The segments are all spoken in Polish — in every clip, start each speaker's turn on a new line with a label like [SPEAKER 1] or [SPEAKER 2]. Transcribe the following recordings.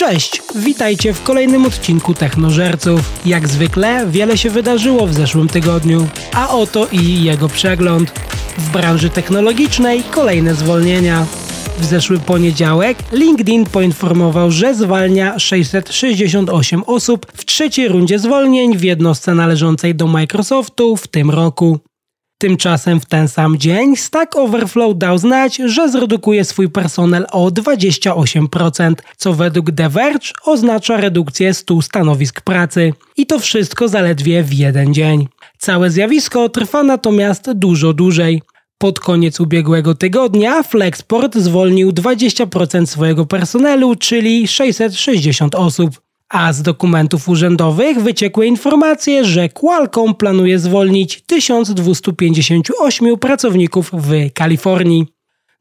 [SPEAKER 1] Cześć, witajcie w kolejnym odcinku Technożerców. Jak zwykle wiele się wydarzyło w zeszłym tygodniu, a oto i jego przegląd. W branży technologicznej kolejne zwolnienia. W zeszły poniedziałek LinkedIn poinformował, że zwalnia 668 osób w trzeciej rundzie zwolnień w jednostce należącej do Microsoftu w tym roku. Tymczasem w ten sam dzień Stack Overflow dał znać, że zredukuje swój personel o 28%, co według The Verge oznacza redukcję 100 stanowisk pracy. I to wszystko zaledwie w jeden dzień. Całe zjawisko trwa natomiast dużo dłużej. Pod koniec ubiegłego tygodnia Flexport zwolnił 20% swojego personelu, czyli 660 osób a z dokumentów urzędowych wyciekły informacje, że Qualcomm planuje zwolnić 1258 pracowników w Kalifornii.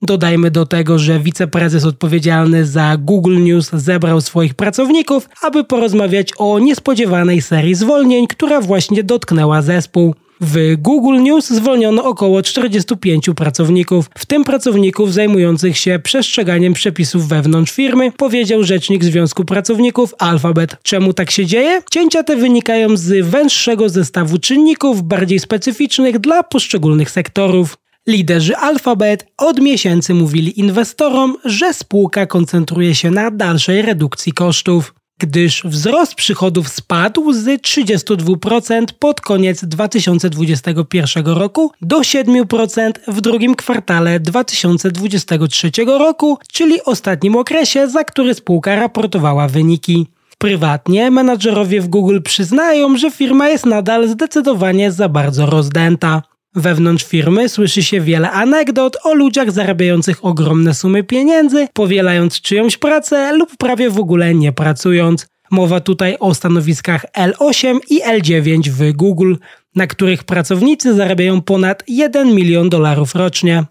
[SPEAKER 1] Dodajmy do tego, że wiceprezes odpowiedzialny za Google News zebrał swoich pracowników, aby porozmawiać o niespodziewanej serii zwolnień, która właśnie dotknęła zespół. W Google News zwolniono około 45 pracowników, w tym pracowników zajmujących się przestrzeganiem przepisów wewnątrz firmy, powiedział rzecznik Związku Pracowników Alphabet. Czemu tak się dzieje? Cięcia te wynikają z węższego zestawu czynników bardziej specyficznych dla poszczególnych sektorów. Liderzy Alphabet od miesięcy mówili inwestorom, że spółka koncentruje się na dalszej redukcji kosztów gdyż wzrost przychodów spadł z 32% pod koniec 2021 roku do 7% w drugim kwartale 2023 roku, czyli ostatnim okresie, za który spółka raportowała wyniki. Prywatnie menadżerowie w Google przyznają, że firma jest nadal zdecydowanie za bardzo rozdęta. Wewnątrz firmy słyszy się wiele anegdot o ludziach zarabiających ogromne sumy pieniędzy, powielając czyjąś pracę lub prawie w ogóle nie pracując. Mowa tutaj o stanowiskach L8 i L9 w Google, na których pracownicy zarabiają ponad 1 milion dolarów rocznie.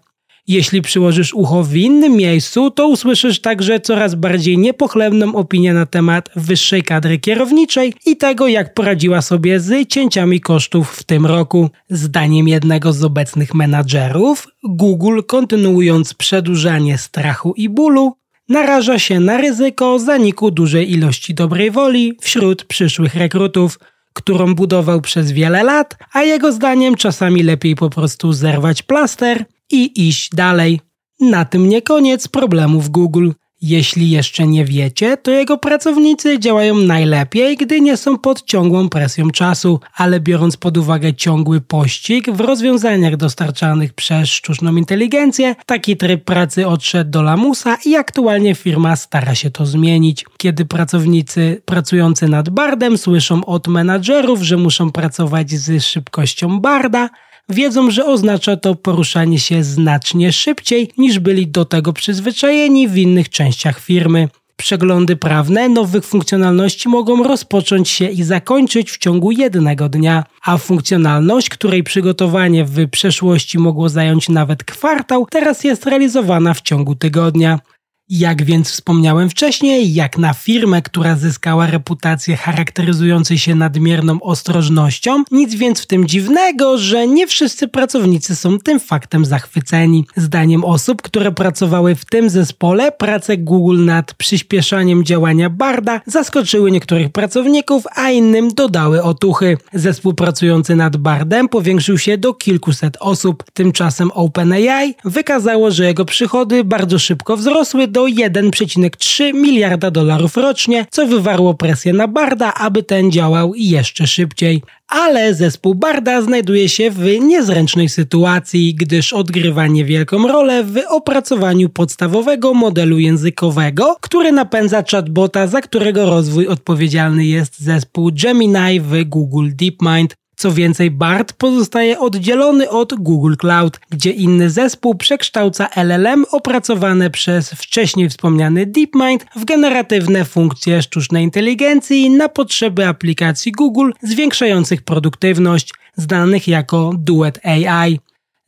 [SPEAKER 1] Jeśli przyłożysz ucho w innym miejscu, to usłyszysz także coraz bardziej niepochlebną opinię na temat wyższej kadry kierowniczej i tego, jak poradziła sobie z cięciami kosztów w tym roku. Zdaniem jednego z obecnych menadżerów, Google, kontynuując przedłużanie strachu i bólu, naraża się na ryzyko zaniku dużej ilości dobrej woli wśród przyszłych rekrutów, którą budował przez wiele lat, a jego zdaniem czasami lepiej po prostu zerwać plaster i iść dalej. Na tym nie koniec problemów Google. Jeśli jeszcze nie wiecie, to jego pracownicy działają najlepiej, gdy nie są pod ciągłą presją czasu, ale biorąc pod uwagę ciągły pościg w rozwiązaniach dostarczanych przez sztuczną inteligencję, taki tryb pracy odszedł do lamusa i aktualnie firma stara się to zmienić. Kiedy pracownicy pracujący nad Bardem słyszą od menadżerów, że muszą pracować z szybkością Barda, wiedzą, że oznacza to poruszanie się znacznie szybciej niż byli do tego przyzwyczajeni w innych częściach firmy. Przeglądy prawne nowych funkcjonalności mogą rozpocząć się i zakończyć w ciągu jednego dnia, a funkcjonalność, której przygotowanie w przeszłości mogło zająć nawet kwartał, teraz jest realizowana w ciągu tygodnia. Jak więc wspomniałem wcześniej, jak na firmę, która zyskała reputację charakteryzującej się nadmierną ostrożnością, nic więc w tym dziwnego, że nie wszyscy pracownicy są tym faktem zachwyceni. Zdaniem osób, które pracowały w tym zespole, prace Google nad przyspieszaniem działania Barda zaskoczyły niektórych pracowników, a innym dodały otuchy. Zespół pracujący nad Bardem powiększył się do kilkuset osób. Tymczasem OpenAI wykazało, że jego przychody bardzo szybko wzrosły do do 1,3 miliarda dolarów rocznie, co wywarło presję na Barda, aby ten działał jeszcze szybciej. Ale zespół Barda znajduje się w niezręcznej sytuacji, gdyż odgrywa niewielką rolę w opracowaniu podstawowego modelu językowego, który napędza chatbota, za którego rozwój odpowiedzialny jest zespół Gemini w Google DeepMind. Co więcej, BART pozostaje oddzielony od Google Cloud, gdzie inny zespół przekształca LLM opracowane przez wcześniej wspomniany DeepMind w generatywne funkcje sztucznej inteligencji na potrzeby aplikacji Google zwiększających produktywność, znanych jako Duet AI.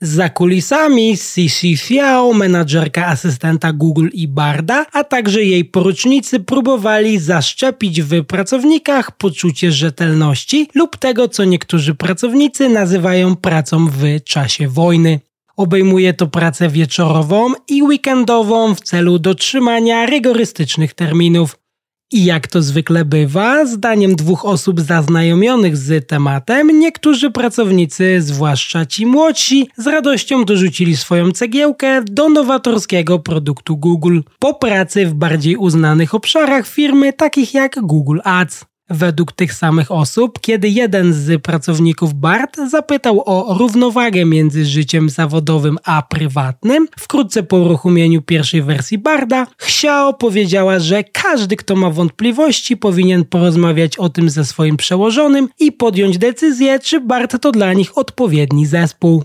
[SPEAKER 1] Za kulisami Sisi Fiao, menadżerka asystenta Google i Barda, a także jej porucznicy próbowali zaszczepić w pracownikach poczucie rzetelności lub tego, co niektórzy pracownicy nazywają pracą w czasie wojny. Obejmuje to pracę wieczorową i weekendową w celu dotrzymania rygorystycznych terminów. I jak to zwykle bywa, zdaniem dwóch osób zaznajomionych z tematem, niektórzy pracownicy, zwłaszcza ci młodsi, z radością dorzucili swoją cegiełkę do nowatorskiego produktu Google po pracy w bardziej uznanych obszarach firmy, takich jak Google Ads. Według tych samych osób, kiedy jeden z pracowników BART zapytał o równowagę między życiem zawodowym a prywatnym, wkrótce po uruchomieniu pierwszej wersji Barda, Xiao powiedziała, że każdy, kto ma wątpliwości, powinien porozmawiać o tym ze swoim przełożonym i podjąć decyzję, czy BART to dla nich odpowiedni zespół.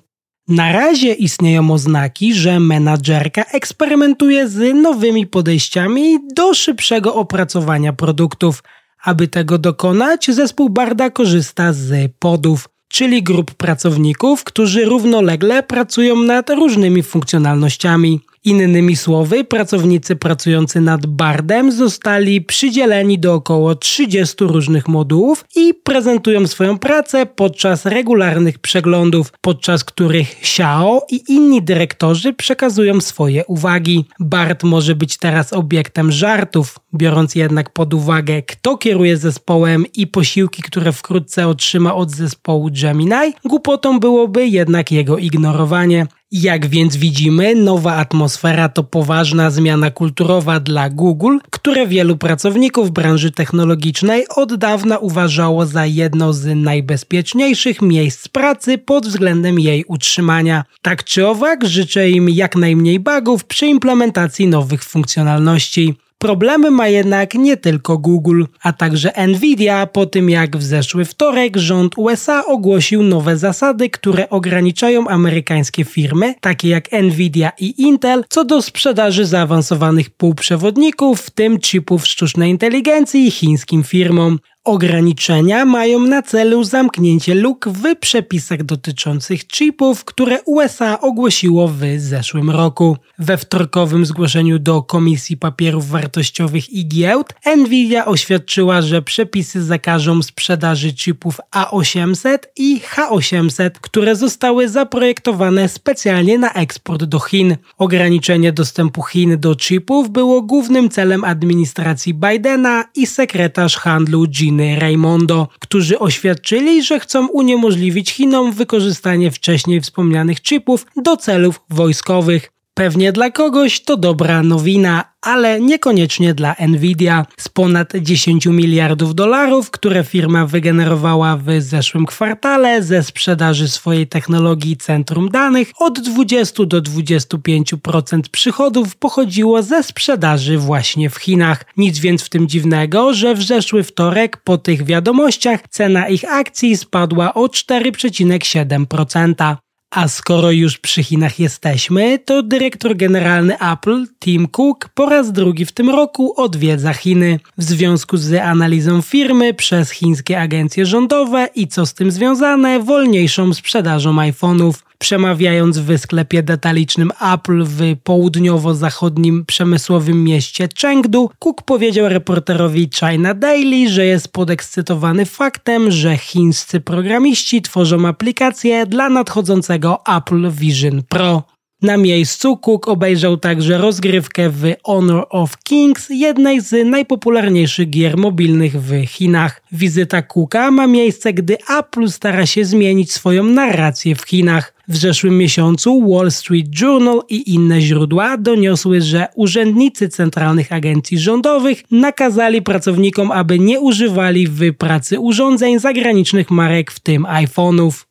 [SPEAKER 1] Na razie istnieją oznaki, że menadżerka eksperymentuje z nowymi podejściami do szybszego opracowania produktów. Aby tego dokonać, zespół Barda korzysta z podów, czyli grup pracowników, którzy równolegle pracują nad różnymi funkcjonalnościami. Innymi słowy, pracownicy pracujący nad Bardem zostali przydzieleni do około 30 różnych modułów i prezentują swoją pracę podczas regularnych przeglądów, podczas których Xiao i inni dyrektorzy przekazują swoje uwagi. Bard może być teraz obiektem żartów, biorąc jednak pod uwagę, kto kieruje zespołem i posiłki, które wkrótce otrzyma od zespołu Gemini, głupotą byłoby jednak jego ignorowanie. Jak więc widzimy, nowa atmosfera to poważna zmiana kulturowa dla Google, które wielu pracowników branży technologicznej od dawna uważało za jedno z najbezpieczniejszych miejsc pracy pod względem jej utrzymania. Tak czy owak, życzę im jak najmniej bugów przy implementacji nowych funkcjonalności. Problemy ma jednak nie tylko Google, a także Nvidia po tym jak w zeszły wtorek rząd USA ogłosił nowe zasady, które ograniczają amerykańskie firmy, takie jak Nvidia i Intel, co do sprzedaży zaawansowanych półprzewodników, w tym chipów sztucznej inteligencji chińskim firmom. Ograniczenia mają na celu zamknięcie luk w przepisach dotyczących chipów, które USA ogłosiło w zeszłym roku. We wtorkowym zgłoszeniu do Komisji Papierów Wartościowych i Giełd Nvidia oświadczyła, że przepisy zakażą sprzedaży chipów A800 i H800, które zostały zaprojektowane specjalnie na eksport do Chin. Ograniczenie dostępu Chin do chipów było głównym celem administracji Bidena i sekretarz handlu Jean Raimondo, którzy oświadczyli, że chcą uniemożliwić Chinom wykorzystanie wcześniej wspomnianych chipów do celów wojskowych. Pewnie dla kogoś to dobra nowina, ale niekoniecznie dla Nvidia. Z ponad 10 miliardów dolarów, które firma wygenerowała w zeszłym kwartale ze sprzedaży swojej technologii centrum danych, od 20 do 25% przychodów pochodziło ze sprzedaży właśnie w Chinach. Nic więc w tym dziwnego, że w zeszły wtorek po tych wiadomościach cena ich akcji spadła o 4,7%. A skoro już przy Chinach jesteśmy, to dyrektor generalny Apple, Tim Cook, po raz drugi w tym roku odwiedza Chiny. W związku z analizą firmy przez chińskie agencje rządowe i co z tym związane, wolniejszą sprzedażą iPhone'ów. Przemawiając w sklepie detalicznym Apple w południowo-zachodnim przemysłowym mieście Chengdu, Cook powiedział reporterowi China Daily, że jest podekscytowany faktem, że chińscy programiści tworzą aplikacje dla nadchodzącego Apple Vision Pro. Na miejscu Cook obejrzał także rozgrywkę w Honor of Kings, jednej z najpopularniejszych gier mobilnych w Chinach. Wizyta Cooka ma miejsce, gdy Apple stara się zmienić swoją narrację w Chinach. W zeszłym miesiącu Wall Street Journal i inne źródła doniosły, że urzędnicy centralnych agencji rządowych nakazali pracownikom, aby nie używali w pracy urządzeń zagranicznych marek, w tym iPhone'ów.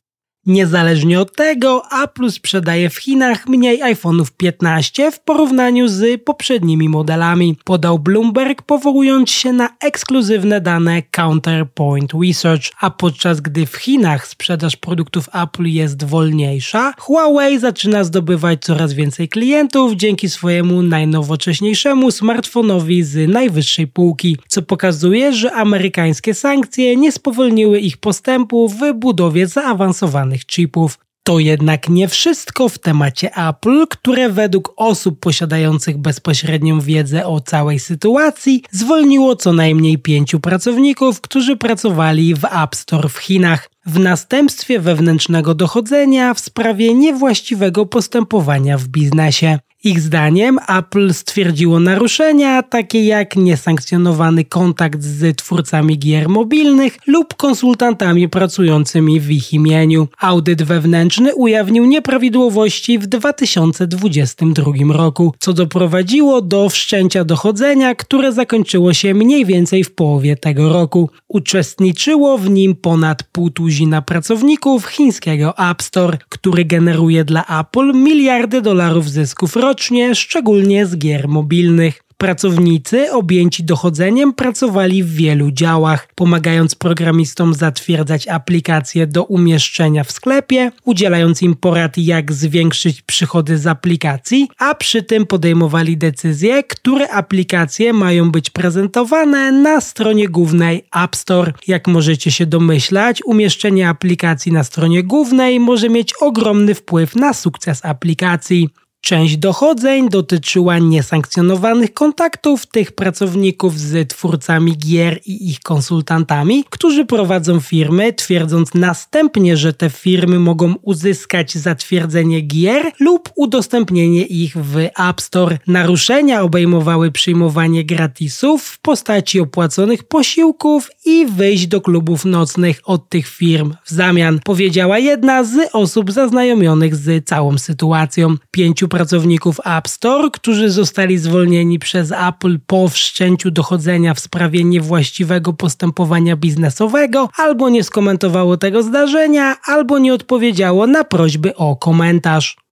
[SPEAKER 1] Niezależnie od tego, Apple sprzedaje w Chinach mniej iPhone'ów 15 w porównaniu z poprzednimi modelami, podał Bloomberg powołując się na ekskluzywne dane Counterpoint Research, a podczas gdy w Chinach sprzedaż produktów Apple jest wolniejsza, Huawei zaczyna zdobywać coraz więcej klientów dzięki swojemu najnowocześniejszemu smartfonowi z najwyższej półki, co pokazuje, że amerykańskie sankcje nie spowolniły ich postępu w budowie zaawansowanych chipów. To jednak nie wszystko w temacie Apple, które według osób posiadających bezpośrednią wiedzę o całej sytuacji zwolniło co najmniej pięciu pracowników, którzy pracowali w App Store w Chinach w następstwie wewnętrznego dochodzenia w sprawie niewłaściwego postępowania w biznesie. Ich zdaniem Apple stwierdziło naruszenia takie jak niesankcjonowany kontakt z twórcami gier mobilnych lub konsultantami pracującymi w ich imieniu. Audyt wewnętrzny ujawnił nieprawidłowości w 2022 roku, co doprowadziło do wszczęcia dochodzenia, które zakończyło się mniej więcej w połowie tego roku. Uczestniczyło w nim ponad pół tuzina pracowników chińskiego App Store, który generuje dla Apple miliardy dolarów zysków rocznie rocznie, szczególnie z gier mobilnych. Pracownicy objęci dochodzeniem pracowali w wielu działach, pomagając programistom zatwierdzać aplikacje do umieszczenia w sklepie, udzielając im porad jak zwiększyć przychody z aplikacji, a przy tym podejmowali decyzje, które aplikacje mają być prezentowane na stronie głównej App Store. Jak możecie się domyślać, umieszczenie aplikacji na stronie głównej może mieć ogromny wpływ na sukces aplikacji. Część dochodzeń dotyczyła niesankcjonowanych kontaktów tych pracowników z twórcami gier i ich konsultantami, którzy prowadzą firmy, twierdząc następnie, że te firmy mogą uzyskać zatwierdzenie gier lub udostępnienie ich w App Store. Naruszenia obejmowały przyjmowanie gratisów w postaci opłaconych posiłków i wyjść do klubów nocnych od tych firm w zamian, powiedziała jedna z osób zaznajomionych z całą sytuacją. Pięciu pracowników App Store, którzy zostali zwolnieni przez Apple po wszczęciu dochodzenia w sprawie niewłaściwego postępowania biznesowego, albo nie skomentowało tego zdarzenia, albo nie odpowiedziało na prośby o komentarz.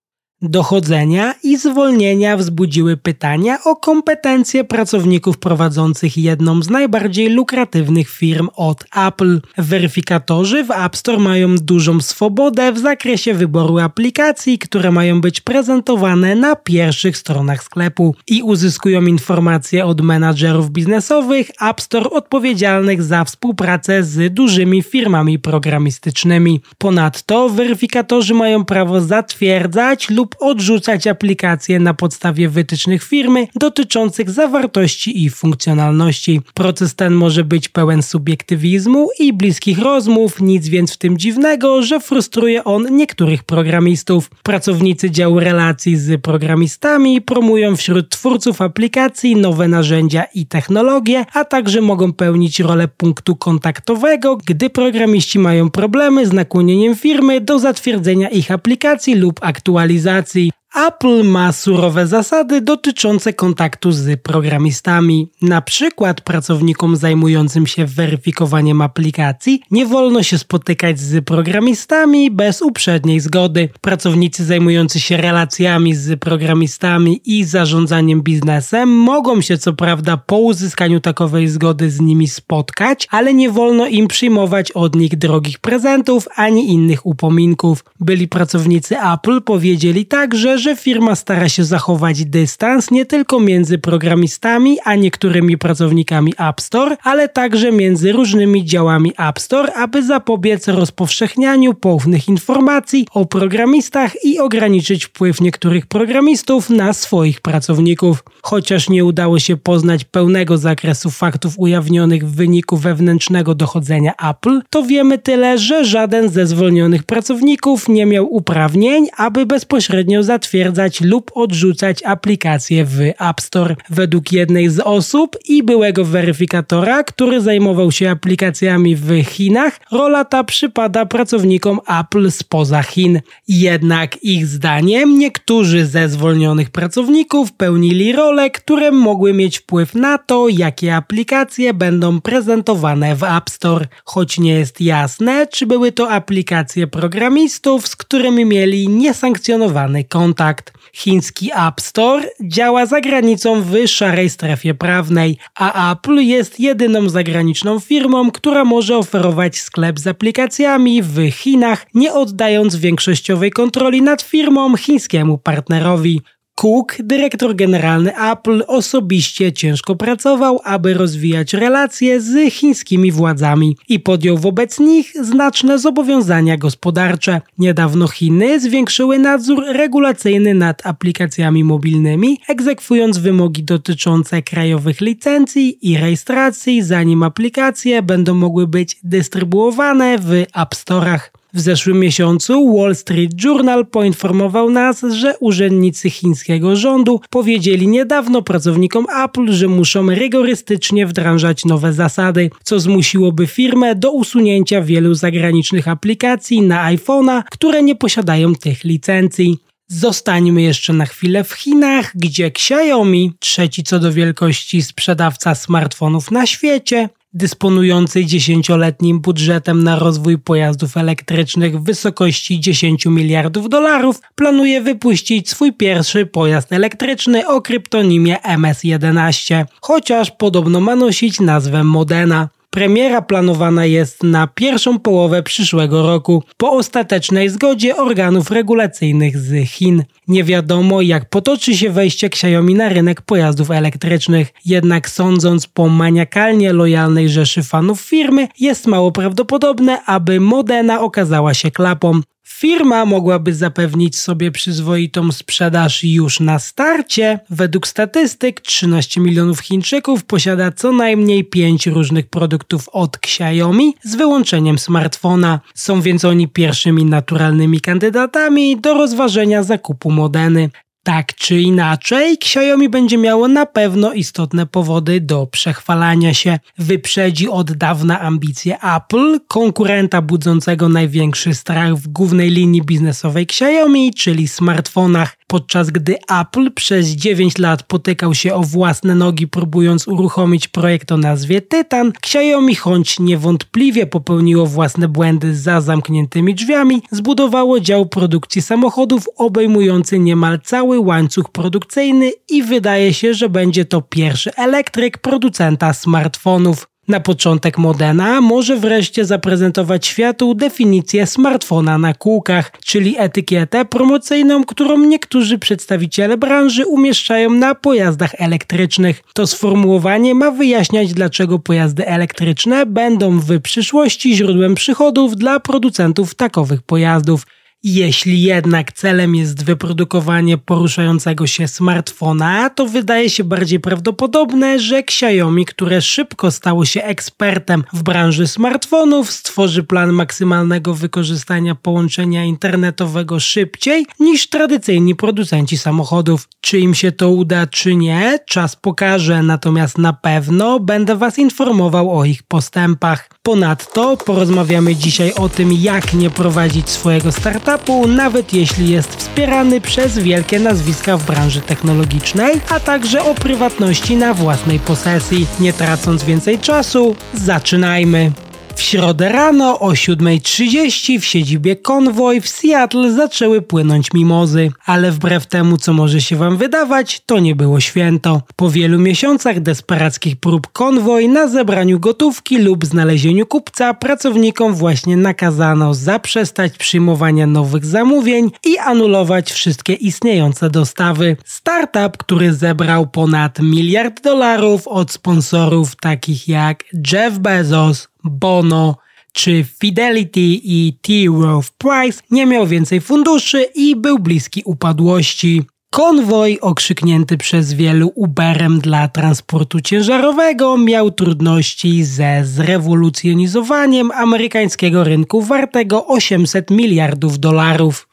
[SPEAKER 1] Dochodzenia i zwolnienia wzbudziły pytania o kompetencje pracowników prowadzących jedną z najbardziej lukratywnych firm od Apple. Weryfikatorzy w App Store mają dużą swobodę w zakresie wyboru aplikacji, które mają być prezentowane na pierwszych stronach sklepu i uzyskują informacje od menadżerów biznesowych App Store odpowiedzialnych za współpracę z dużymi firmami programistycznymi. Ponadto weryfikatorzy mają prawo zatwierdzać lub odrzucać aplikacje na podstawie wytycznych firmy dotyczących zawartości i funkcjonalności. Proces ten może być pełen subiektywizmu i bliskich rozmów, nic więc w tym dziwnego, że frustruje on niektórych programistów. Pracownicy działu relacji z programistami promują wśród twórców aplikacji nowe narzędzia i technologie, a także mogą pełnić rolę punktu kontaktowego, gdy programiści mają problemy z nakłonieniem firmy do zatwierdzenia ich aplikacji lub aktualizacji That's the Apple ma surowe zasady dotyczące kontaktu z programistami. Na przykład pracownikom zajmującym się weryfikowaniem aplikacji nie wolno się spotykać z programistami bez uprzedniej zgody. Pracownicy zajmujący się relacjami z programistami i zarządzaniem biznesem mogą się co prawda po uzyskaniu takowej zgody z nimi spotkać, ale nie wolno im przyjmować od nich drogich prezentów ani innych upominków. Byli pracownicy Apple powiedzieli także, że firma stara się zachować dystans nie tylko między programistami a niektórymi pracownikami App Store, ale także między różnymi działami App Store, aby zapobiec rozpowszechnianiu poufnych informacji o programistach i ograniczyć wpływ niektórych programistów na swoich pracowników. Chociaż nie udało się poznać pełnego zakresu faktów ujawnionych w wyniku wewnętrznego dochodzenia Apple, to wiemy tyle, że żaden ze zwolnionych pracowników nie miał uprawnień, aby bezpośrednio zatwierdzać lub odrzucać aplikacje w App Store. Według jednej z osób i byłego weryfikatora, który zajmował się aplikacjami w Chinach, rola ta przypada pracownikom Apple spoza Chin. Jednak ich zdaniem niektórzy ze zwolnionych pracowników pełnili role, które mogły mieć wpływ na to, jakie aplikacje będą prezentowane w App Store, choć nie jest jasne, czy były to aplikacje programistów, z którymi mieli niesankcjonowany kontakt. Chiński App Store działa za granicą w szarej strefie prawnej, a Apple jest jedyną zagraniczną firmą, która może oferować sklep z aplikacjami w Chinach, nie oddając większościowej kontroli nad firmą chińskiemu partnerowi. Cook, dyrektor generalny Apple, osobiście ciężko pracował, aby rozwijać relacje z chińskimi władzami i podjął wobec nich znaczne zobowiązania gospodarcze. Niedawno Chiny zwiększyły nadzór regulacyjny nad aplikacjami mobilnymi, egzekwując wymogi dotyczące krajowych licencji i rejestracji, zanim aplikacje będą mogły być dystrybuowane w App Store'ach. W zeszłym miesiącu Wall Street Journal poinformował nas, że urzędnicy chińskiego rządu powiedzieli niedawno pracownikom Apple, że muszą rygorystycznie wdrażać nowe zasady, co zmusiłoby firmę do usunięcia wielu zagranicznych aplikacji na iPhone'a, które nie posiadają tych licencji. Zostańmy jeszcze na chwilę w Chinach, gdzie Xiaomi, trzeci co do wielkości sprzedawca smartfonów na świecie, dysponujący dziesięcioletnim budżetem na rozwój pojazdów elektrycznych w wysokości 10 miliardów dolarów, planuje wypuścić swój pierwszy pojazd elektryczny o kryptonimie MS-11, chociaż podobno ma nosić nazwę Modena. Premiera planowana jest na pierwszą połowę przyszłego roku, po ostatecznej zgodzie organów regulacyjnych z Chin. Nie wiadomo, jak potoczy się wejście Xiaomi na rynek pojazdów elektrycznych, jednak sądząc po maniakalnie lojalnej rzeszy fanów firmy, jest mało prawdopodobne, aby Modena okazała się klapą. Firma mogłaby zapewnić sobie przyzwoitą sprzedaż już na starcie. Według statystyk 13 milionów Chińczyków posiada co najmniej 5 różnych produktów od Xiaomi z wyłączeniem smartfona. Są więc oni pierwszymi naturalnymi kandydatami do rozważenia zakupu Modeny. Tak czy inaczej, Xiaomi będzie miało na pewno istotne powody do przechwalania się. Wyprzedzi od dawna ambicje Apple, konkurenta budzącego największy strach w głównej linii biznesowej Xiaomi, czyli smartfonach podczas gdy Apple przez 9 lat potykał się o własne nogi próbując uruchomić projekt o nazwie Tytan, Xiaomi choć niewątpliwie popełniło własne błędy za zamkniętymi drzwiami, zbudowało dział produkcji samochodów obejmujący niemal cały łańcuch produkcyjny i wydaje się, że będzie to pierwszy elektryk producenta smartfonów. Na początek Modena może wreszcie zaprezentować światu definicję smartfona na kółkach, czyli etykietę promocyjną, którą niektórzy przedstawiciele branży umieszczają na pojazdach elektrycznych. To sformułowanie ma wyjaśniać, dlaczego pojazdy elektryczne będą w przyszłości źródłem przychodów dla producentów takowych pojazdów. Jeśli jednak celem jest wyprodukowanie poruszającego się smartfona, to wydaje się bardziej prawdopodobne, że Xiaomi, które szybko stało się ekspertem w branży smartfonów, stworzy plan maksymalnego wykorzystania połączenia internetowego szybciej niż tradycyjni producenci samochodów. Czy im się to uda, czy nie, czas pokaże, natomiast na pewno będę Was informował o ich postępach. Ponadto porozmawiamy dzisiaj o tym, jak nie prowadzić swojego startupu, nawet jeśli jest wspierany przez wielkie nazwiska w branży technologicznej, a także o prywatności na własnej posesji. Nie tracąc więcej czasu, zaczynajmy! W środę rano o 7.30 w siedzibie Convoy w Seattle zaczęły płynąć mimozy, ale wbrew temu co może się wam wydawać, to nie było święto. Po wielu miesiącach desperackich prób Convoy na zebraniu gotówki lub znalezieniu kupca pracownikom właśnie nakazano zaprzestać przyjmowania nowych zamówień i anulować wszystkie istniejące dostawy. Startup, który zebrał ponad miliard dolarów od sponsorów takich jak Jeff Bezos, Bono czy Fidelity i T. Rowe Price nie miał więcej funduszy i był bliski upadłości. Konwoj, okrzyknięty przez wielu Uberem dla transportu ciężarowego, miał trudności ze zrewolucjonizowaniem amerykańskiego rynku wartego 800 miliardów dolarów.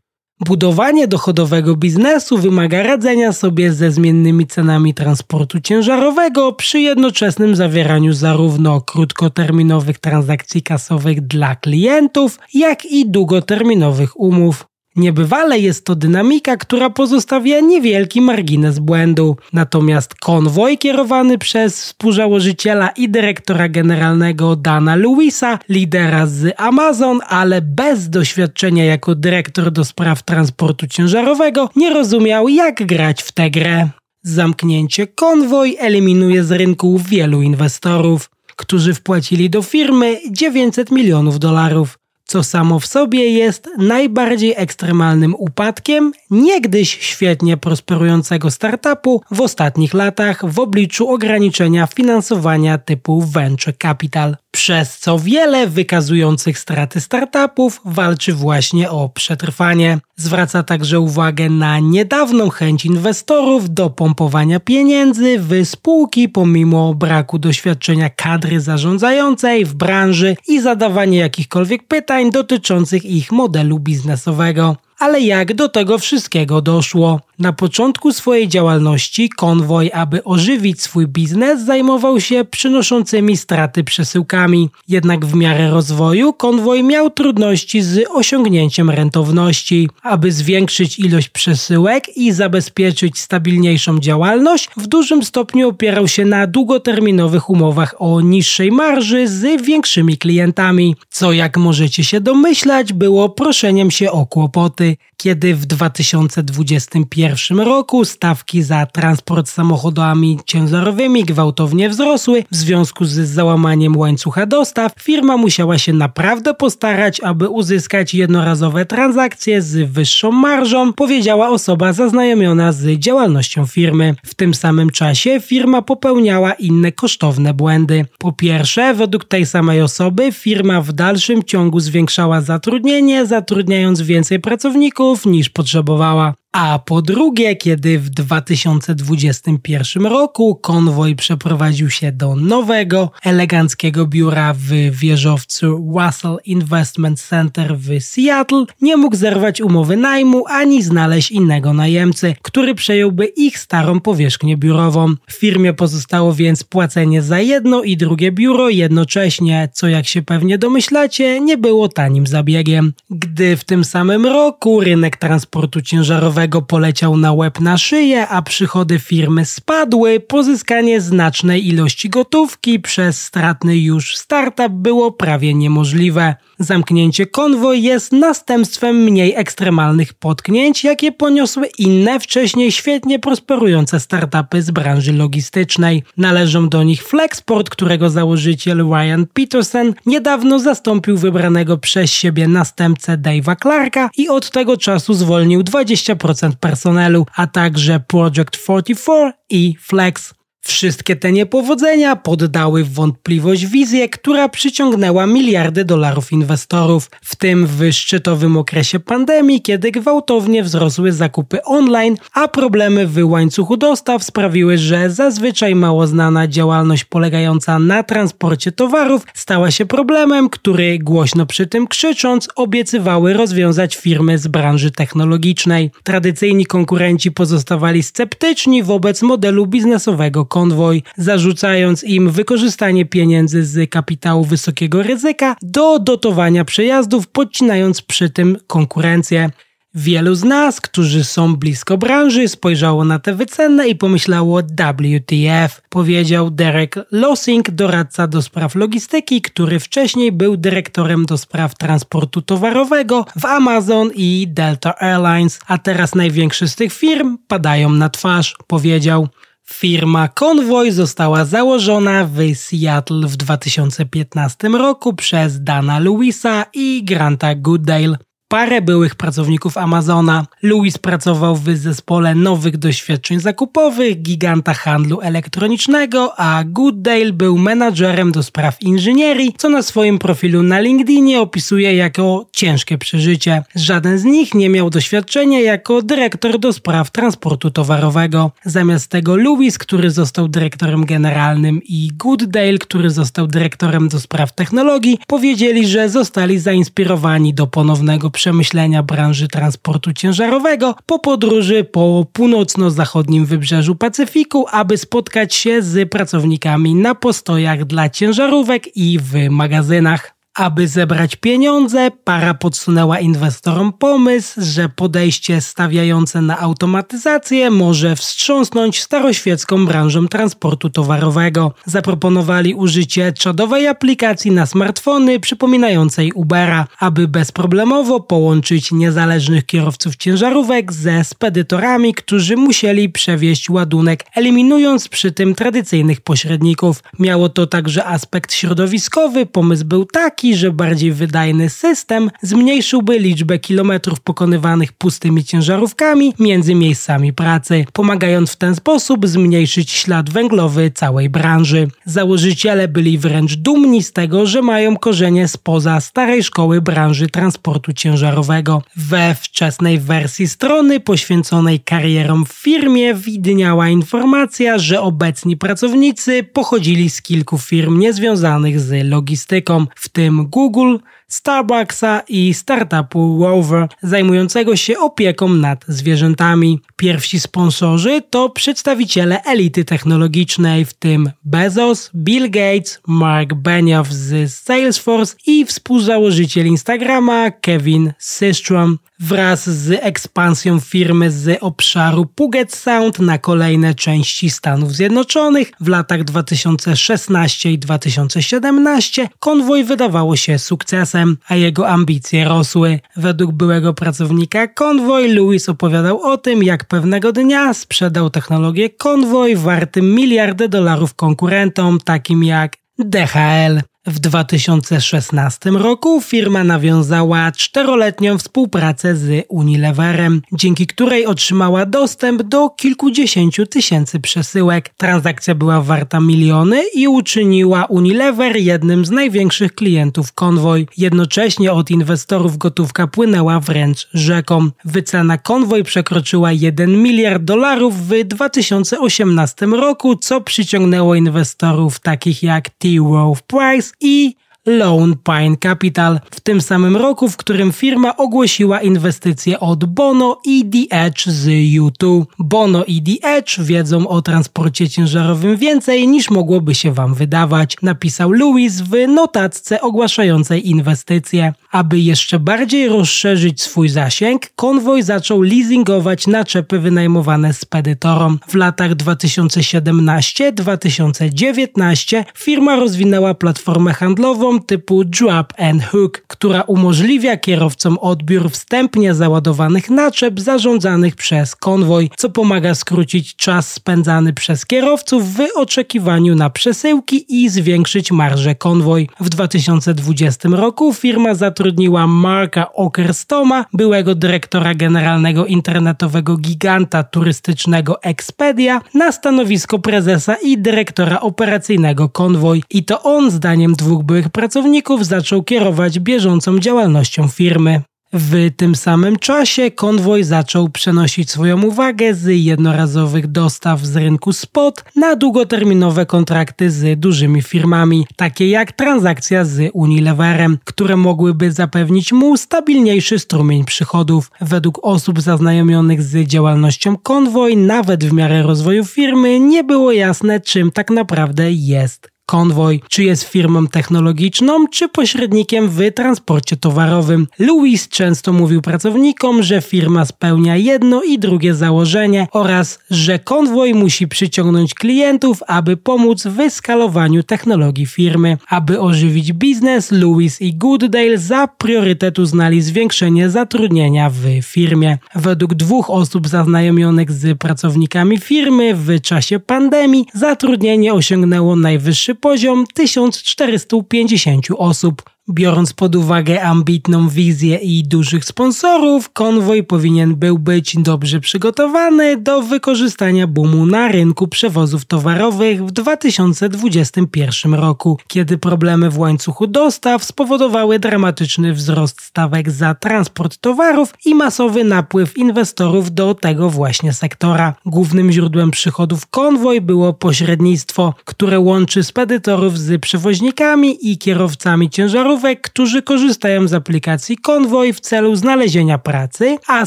[SPEAKER 1] Budowanie dochodowego biznesu wymaga radzenia sobie ze zmiennymi cenami transportu ciężarowego przy jednoczesnym zawieraniu zarówno krótkoterminowych transakcji kasowych dla klientów, jak i długoterminowych umów. Niebywale jest to dynamika, która pozostawia niewielki margines błędu. Natomiast konwoj kierowany przez współzałożyciela i dyrektora generalnego Dana Lewisa, lidera z Amazon, ale bez doświadczenia jako dyrektor do spraw transportu ciężarowego, nie rozumiał jak grać w tę grę. Zamknięcie konwoj eliminuje z rynku wielu inwestorów, którzy wpłacili do firmy 900 milionów dolarów co samo w sobie jest najbardziej ekstremalnym upadkiem niegdyś świetnie prosperującego startupu w ostatnich latach w obliczu ograniczenia finansowania typu venture capital. Przez co wiele wykazujących straty startupów walczy właśnie o przetrwanie. Zwraca także uwagę na niedawną chęć inwestorów do pompowania pieniędzy w spółki pomimo braku doświadczenia kadry zarządzającej w branży i zadawanie jakichkolwiek pytań dotyczących ich modelu biznesowego. Ale jak do tego wszystkiego doszło? Na początku swojej działalności konwoj, aby ożywić swój biznes, zajmował się przynoszącymi straty przesyłkami. Jednak w miarę rozwoju konwoj miał trudności z osiągnięciem rentowności. Aby zwiększyć ilość przesyłek i zabezpieczyć stabilniejszą działalność, w dużym stopniu opierał się na długoterminowych umowach o niższej marży z większymi klientami, co jak możecie się domyślać było proszeniem się o kłopoty. Kiedy w 2021 roku stawki za transport samochodami ciężarowymi gwałtownie wzrosły w związku z załamaniem łańcucha dostaw, firma musiała się naprawdę postarać, aby uzyskać jednorazowe transakcje z wyższą marżą, powiedziała osoba zaznajomiona z działalnością firmy. W tym samym czasie firma popełniała inne kosztowne błędy. Po pierwsze, według tej samej osoby firma w dalszym ciągu zwiększała zatrudnienie, zatrudniając więcej pracowników niż potrzebowała. A po drugie, kiedy w 2021 roku konwoj przeprowadził się do nowego, eleganckiego biura w wieżowcu Russell Investment Center w Seattle, nie mógł zerwać umowy najmu ani znaleźć innego najemcy, który przejąłby ich starą powierzchnię biurową. W firmie pozostało więc płacenie za jedno i drugie biuro jednocześnie, co jak się pewnie domyślacie, nie było tanim zabiegiem. Gdy w tym samym roku rynek transportu ciężarowego poleciał na łeb na szyję, a przychody firmy spadły, pozyskanie znacznej ilości gotówki przez stratny już startup było prawie niemożliwe. Zamknięcie konwoj jest następstwem mniej ekstremalnych potknięć, jakie poniosły inne wcześniej świetnie prosperujące startupy z branży logistycznej. Należą do nich Flexport, którego założyciel Ryan Peterson niedawno zastąpił wybranego przez siebie następcę Dave'a Clarka i od tego czasu zwolnił 20% personelu, a także Project 44 i Flex. Wszystkie te niepowodzenia poddały w wątpliwość wizję, która przyciągnęła miliardy dolarów inwestorów, w tym w szczytowym okresie pandemii, kiedy gwałtownie wzrosły zakupy online, a problemy w łańcuchu dostaw sprawiły, że zazwyczaj mało znana działalność polegająca na transporcie towarów stała się problemem, który głośno przy tym krzycząc obiecywały rozwiązać firmy z branży technologicznej. Tradycyjni konkurenci pozostawali sceptyczni wobec modelu biznesowego konwoj, zarzucając im wykorzystanie pieniędzy z kapitału wysokiego ryzyka do dotowania przejazdów, podcinając przy tym konkurencję. Wielu z nas, którzy są blisko branży, spojrzało na te wyceny i pomyślało WTF, powiedział Derek Losing, doradca do spraw logistyki, który wcześniej był dyrektorem do spraw transportu towarowego w Amazon i Delta Airlines, a teraz największy z tych firm padają na twarz, powiedział. Firma Convoy została założona w Seattle w 2015 roku przez Dana Lewisa i Granta Goodale parę byłych pracowników Amazona. Louis pracował w zespole nowych doświadczeń zakupowych, giganta handlu elektronicznego, a Goodale był menadżerem do spraw inżynierii, co na swoim profilu na LinkedInie opisuje jako ciężkie przeżycie. Żaden z nich nie miał doświadczenia jako dyrektor do spraw transportu towarowego. Zamiast tego Louis, który został dyrektorem generalnym i Goodale, który został dyrektorem do spraw technologii, powiedzieli, że zostali zainspirowani do ponownego przemyślenia branży transportu ciężarowego po podróży po północno-zachodnim wybrzeżu Pacyfiku, aby spotkać się z pracownikami na postojach dla ciężarówek i w magazynach. Aby zebrać pieniądze, para podsunęła inwestorom pomysł, że podejście stawiające na automatyzację może wstrząsnąć staroświecką branżą transportu towarowego. Zaproponowali użycie czadowej aplikacji na smartfony przypominającej Ubera, aby bezproblemowo połączyć niezależnych kierowców ciężarówek ze spedytorami, którzy musieli przewieźć ładunek, eliminując przy tym tradycyjnych pośredników. Miało to także aspekt środowiskowy. Pomysł był taki, że bardziej wydajny system zmniejszyłby liczbę kilometrów pokonywanych pustymi ciężarówkami między miejscami pracy, pomagając w ten sposób zmniejszyć ślad węglowy całej branży. Założyciele byli wręcz dumni z tego, że mają korzenie spoza starej szkoły branży transportu ciężarowego. We wczesnej wersji strony poświęconej karierom w firmie widniała informacja, że obecni pracownicy pochodzili z kilku firm niezwiązanych z logistyką, w tym Google, Starbucksa i startupu Rover, zajmującego się opieką nad zwierzętami. Pierwsi sponsorzy to przedstawiciele elity technologicznej, w tym Bezos, Bill Gates, Mark Benioff z Salesforce i współzałożyciel Instagrama Kevin Systrom. Wraz z ekspansją firmy z obszaru Puget Sound na kolejne części Stanów Zjednoczonych w latach 2016 i 2017 konwoj wydawało się sukcesem, a jego ambicje rosły. Według byłego pracownika konwoj Lewis opowiadał o tym, jak pewnego dnia sprzedał technologię konwoj wartym miliardy dolarów konkurentom takim jak DHL. W 2016 roku firma nawiązała czteroletnią współpracę z Unileverem, dzięki której otrzymała dostęp do kilkudziesięciu tysięcy przesyłek. Transakcja była warta miliony i uczyniła Unilever jednym z największych klientów Convoy. Jednocześnie od inwestorów gotówka płynęła wręcz rzeką. Wycena Convoy przekroczyła 1 miliard dolarów w 2018 roku, co przyciągnęło inwestorów takich jak T. Rowe Price i Lone Pine Capital w tym samym roku, w którym firma ogłosiła inwestycje od Bono i The Edge z U2. Bono i The Edge wiedzą o transporcie ciężarowym więcej niż mogłoby się wam wydawać, napisał Lewis w notatce ogłaszającej inwestycje. Aby jeszcze bardziej rozszerzyć swój zasięg, konwoj zaczął leasingować naczepy wynajmowane spedytorom. W latach 2017-2019 firma rozwinęła platformę handlową typu Drop and Hook, która umożliwia kierowcom odbiór wstępnie załadowanych naczep zarządzanych przez konwoj, co pomaga skrócić czas spędzany przez kierowców w oczekiwaniu na przesyłki i zwiększyć marżę konwoj. W 2020 roku firma zatrudniła Marka Okerstoma, byłego dyrektora generalnego internetowego giganta turystycznego Expedia, na stanowisko prezesa i dyrektora operacyjnego konwoj. I to on, zdaniem dwóch byłych pracowników zaczął kierować bieżącą działalnością firmy. W tym samym czasie konwoj zaczął przenosić swoją uwagę z jednorazowych dostaw z rynku spot na długoterminowe kontrakty z dużymi firmami, takie jak transakcja z Unileverem, które mogłyby zapewnić mu stabilniejszy strumień przychodów. Według osób zaznajomionych z działalnością konwoj, nawet w miarę rozwoju firmy, nie było jasne, czym tak naprawdę jest Konwoj, czy jest firmą technologiczną, czy pośrednikiem w transporcie towarowym. Louis często mówił pracownikom, że firma spełnia jedno i drugie założenie oraz, że konwoj musi przyciągnąć klientów, aby pomóc w skalowaniu technologii firmy. Aby ożywić biznes, Louis i Goodale za priorytet uznali zwiększenie zatrudnienia w firmie. Według dwóch osób zaznajomionych z pracownikami firmy w czasie pandemii zatrudnienie osiągnęło najwyższy poziom 1450 osób. Biorąc pod uwagę ambitną wizję i dużych sponsorów, konwoj powinien był być dobrze przygotowany do wykorzystania boomu na rynku przewozów towarowych w 2021 roku, kiedy problemy w łańcuchu dostaw spowodowały dramatyczny wzrost stawek za transport towarów i masowy napływ inwestorów do tego właśnie sektora. Głównym źródłem przychodów konwoj było pośrednictwo, które łączy spedytorów z przewoźnikami i kierowcami ciężarów którzy korzystają z aplikacji Convoy w celu znalezienia pracy, a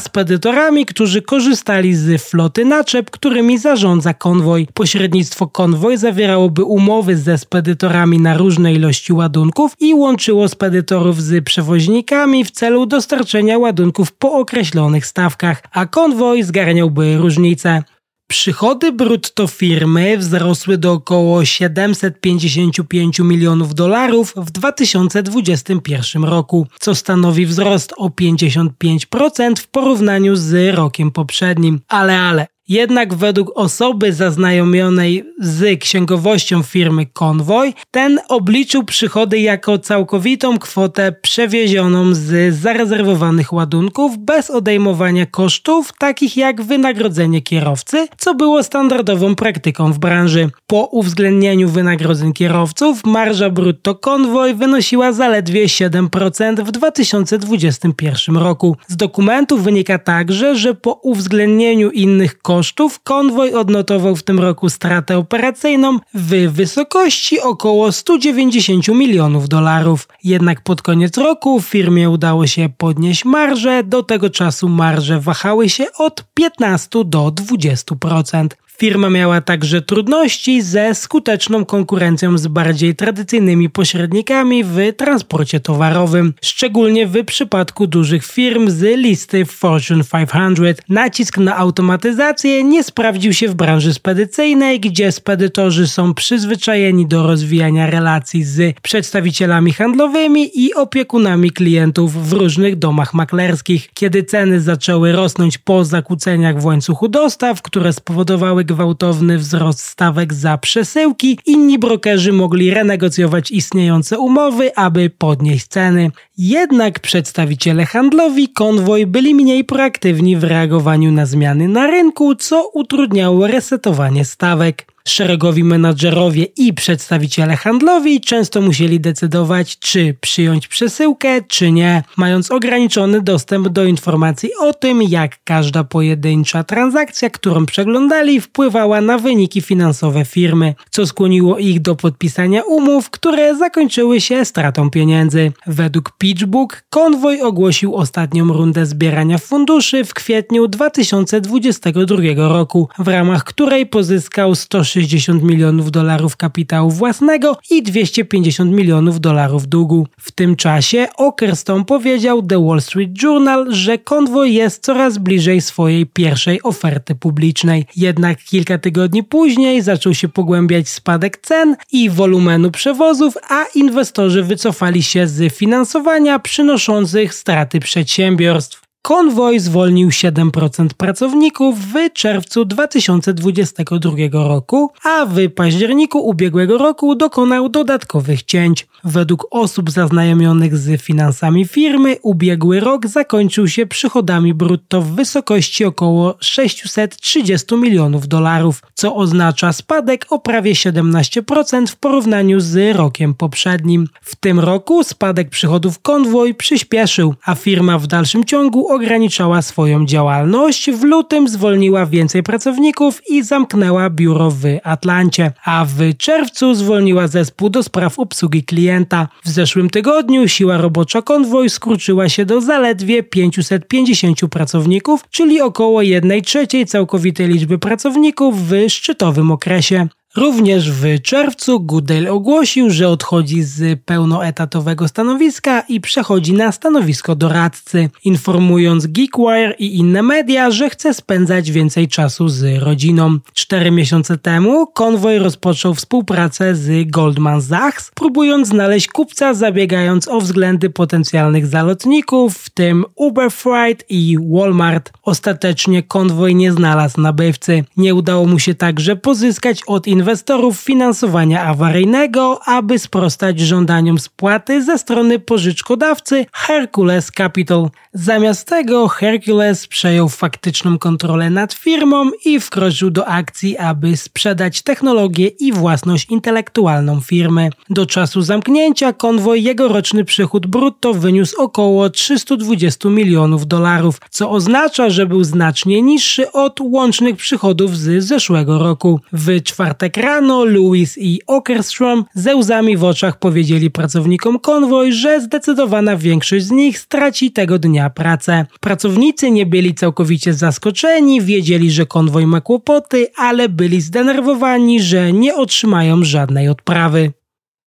[SPEAKER 1] spedytorami, którzy korzystali z floty naczep, którymi zarządza Convoy. Pośrednictwo Convoy zawierałoby umowy ze spedytorami na różne ilości ładunków i łączyło spedytorów z przewoźnikami w celu dostarczenia ładunków po określonych stawkach, a Convoy zgarniałby różnice. Przychody brutto firmy wzrosły do około 755 milionów dolarów w 2021 roku, co stanowi wzrost o 55% w porównaniu z rokiem poprzednim. Ale ale Jednak według osoby zaznajomionej z księgowością firmy Convoy, ten obliczył przychody jako całkowitą kwotę przewiezioną z zarezerwowanych ładunków bez odejmowania kosztów takich jak wynagrodzenie kierowcy, co było standardową praktyką w branży. Po uwzględnieniu wynagrodzeń kierowców marża brutto Convoy wynosiła zaledwie 7% w 2021 roku. Z dokumentów wynika także, że po uwzględnieniu innych kosztów kosztów konwoj odnotował w tym roku stratę operacyjną w wysokości około 190 milionów dolarów. Jednak pod koniec roku firmie udało się podnieść marże, do tego czasu marże wahały się od 15 do 20%. Firma miała także trudności ze skuteczną konkurencją z bardziej tradycyjnymi pośrednikami w transporcie towarowym, szczególnie w przypadku dużych firm z listy Fortune 500. Nacisk na automatyzację nie sprawdził się w branży spedycyjnej, gdzie spedytorzy są przyzwyczajeni do rozwijania relacji z przedstawicielami handlowymi i opiekunami klientów w różnych domach maklerskich. Kiedy ceny zaczęły rosnąć po zakłóceniach w łańcuchu dostaw, które spowodowały gwałtowny wzrost stawek za przesyłki, inni brokerzy mogli renegocjować istniejące umowy, aby podnieść ceny. Jednak przedstawiciele handlowi konwoj byli mniej proaktywni w reagowaniu na zmiany na rynku, co utrudniało resetowanie stawek. Szeregowi menadżerowie i przedstawiciele handlowi często musieli decydować, czy przyjąć przesyłkę, czy nie, mając ograniczony dostęp do informacji o tym, jak każda pojedyncza transakcja, którą przeglądali, wpływała na wyniki finansowe firmy, co skłoniło ich do podpisania umów, które zakończyły się stratą pieniędzy. Według PitchBook konwoj ogłosił ostatnią rundę zbierania funduszy w kwietniu 2022 roku, w ramach której pozyskał 160 160 milionów dolarów kapitału własnego i 250 milionów dolarów długu. W tym czasie Okerstone powiedział The Wall Street Journal, że konwoj jest coraz bliżej swojej pierwszej oferty publicznej. Jednak kilka tygodni później zaczął się pogłębiać spadek cen i wolumenu przewozów, a inwestorzy wycofali się z finansowania przynoszących straty przedsiębiorstw. Konwoj zwolnił 7% pracowników w czerwcu 2022 roku, a w październiku ubiegłego roku dokonał dodatkowych cięć. Według osób zaznajomionych z finansami firmy, ubiegły rok zakończył się przychodami brutto w wysokości około 630 milionów dolarów, co oznacza spadek o prawie 17% w porównaniu z rokiem poprzednim. W tym roku spadek przychodów konwoj przyspieszył, a firma w dalszym ciągu ograniczała swoją działalność, w lutym zwolniła więcej pracowników i zamknęła biuro w Atlancie, a w czerwcu zwolniła zespół do spraw obsługi klienta. W zeszłym tygodniu siła robocza konwoj skurczyła się do zaledwie 550 pracowników, czyli około 1 trzeciej całkowitej liczby pracowników w szczytowym okresie. Również w czerwcu Goodale ogłosił, że odchodzi z pełnoetatowego stanowiska i przechodzi na stanowisko doradcy, informując Geekwire i inne media, że chce spędzać więcej czasu z rodziną. Cztery miesiące temu konwoj rozpoczął współpracę z Goldman Sachs, próbując znaleźć kupca zabiegając o względy potencjalnych zalotników, w tym Uber Freight i Walmart. Ostatecznie konwoj nie znalazł nabywcy. Nie udało mu się także pozyskać od inwestorów inwestorów finansowania awaryjnego, aby sprostać żądaniom spłaty ze strony pożyczkodawcy Hercules Capital. Zamiast tego Hercules przejął faktyczną kontrolę nad firmą i wkroczył do akcji, aby sprzedać technologię i własność intelektualną firmy. Do czasu zamknięcia konwoj jego roczny przychód brutto wyniósł około 320 milionów dolarów, co oznacza, że był znacznie niższy od łącznych przychodów z zeszłego roku. W czwartek jak rano Lewis i Okerstrom ze łzami w oczach powiedzieli pracownikom konwoj, że zdecydowana większość z nich straci tego dnia pracę. Pracownicy nie byli całkowicie zaskoczeni, wiedzieli, że konwoj ma kłopoty, ale byli zdenerwowani, że nie otrzymają żadnej odprawy.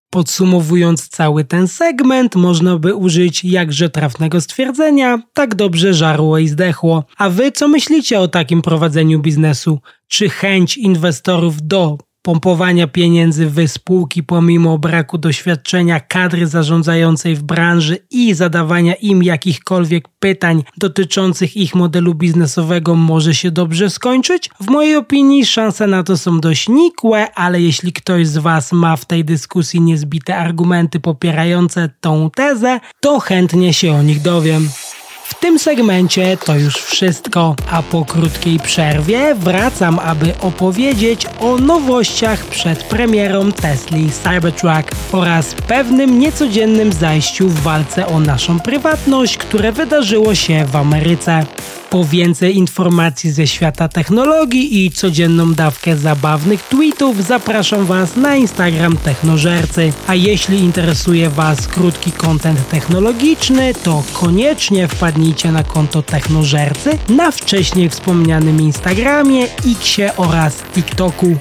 [SPEAKER 1] Podsumowując cały ten segment, można by użyć jakże trafnego stwierdzenia: tak dobrze żarło i zdechło. A wy co myślicie o takim prowadzeniu biznesu? Czy chęć inwestorów do pompowania pieniędzy w spółki pomimo braku doświadczenia kadry zarządzającej w branży i zadawania im jakichkolwiek pytań dotyczących ich modelu biznesowego może się dobrze skończyć? W mojej opinii szanse na to są dość nikłe, ale jeśli ktoś z Was ma w tej dyskusji niezbite argumenty popierające tą tezę, to chętnie się o nich dowiem. W tym segmencie to już wszystko, a po krótkiej przerwie wracam, aby opowiedzieć o nowościach przed premierą Tesla Cybertruck oraz pewnym niecodziennym zajściu w walce o naszą prywatność, które wydarzyło się w Ameryce. Po więcej informacji ze świata technologii i codzienną dawkę zabawnych tweetów zapraszam Was na Instagram Technożercy. A jeśli interesuje Was krótki kontent technologiczny, to koniecznie wpadnijcie na konto Technożercy na wcześniej wspomnianym Instagramie, Xie oraz TikToku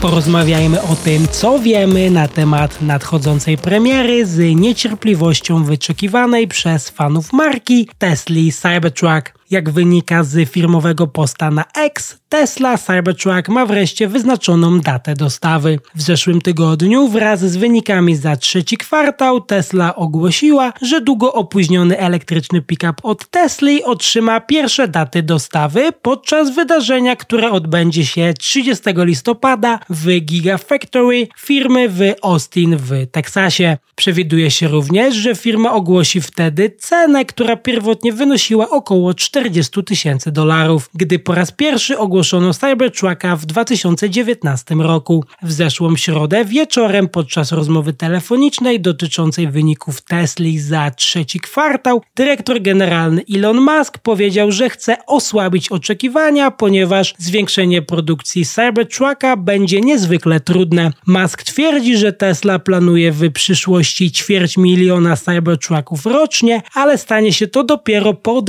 [SPEAKER 1] porozmawiajmy o tym, co wiemy na temat nadchodzącej premiery z niecierpliwością wyczekiwanej przez fanów marki Tesla Cybertruck. Jak wynika z firmowego posta na X, Tesla Cybertruck ma wreszcie wyznaczoną datę dostawy. W zeszłym tygodniu wraz z wynikami za trzeci kwartał Tesla ogłosiła, że długo opóźniony elektryczny pick-up od Tesli otrzyma pierwsze daty dostawy podczas wydarzenia, które odbędzie się 30 listopada w Gigafactory firmy w Austin w Teksasie. Przewiduje się również, że firma ogłosi wtedy cenę, która pierwotnie wynosiła około 40 tysięcy dolarów, gdy po raz pierwszy ogłoszono Cybertrucka w 2019 roku. W zeszłą środę wieczorem podczas rozmowy telefonicznej dotyczącej wyników Tesli za trzeci kwartał, dyrektor generalny Elon Musk powiedział, że chce osłabić oczekiwania, ponieważ zwiększenie produkcji Cybertrucka będzie niezwykle trudne. Musk twierdzi, że Tesla planuje w przyszłości ćwierć miliona Cybertrucków rocznie, ale stanie się to dopiero po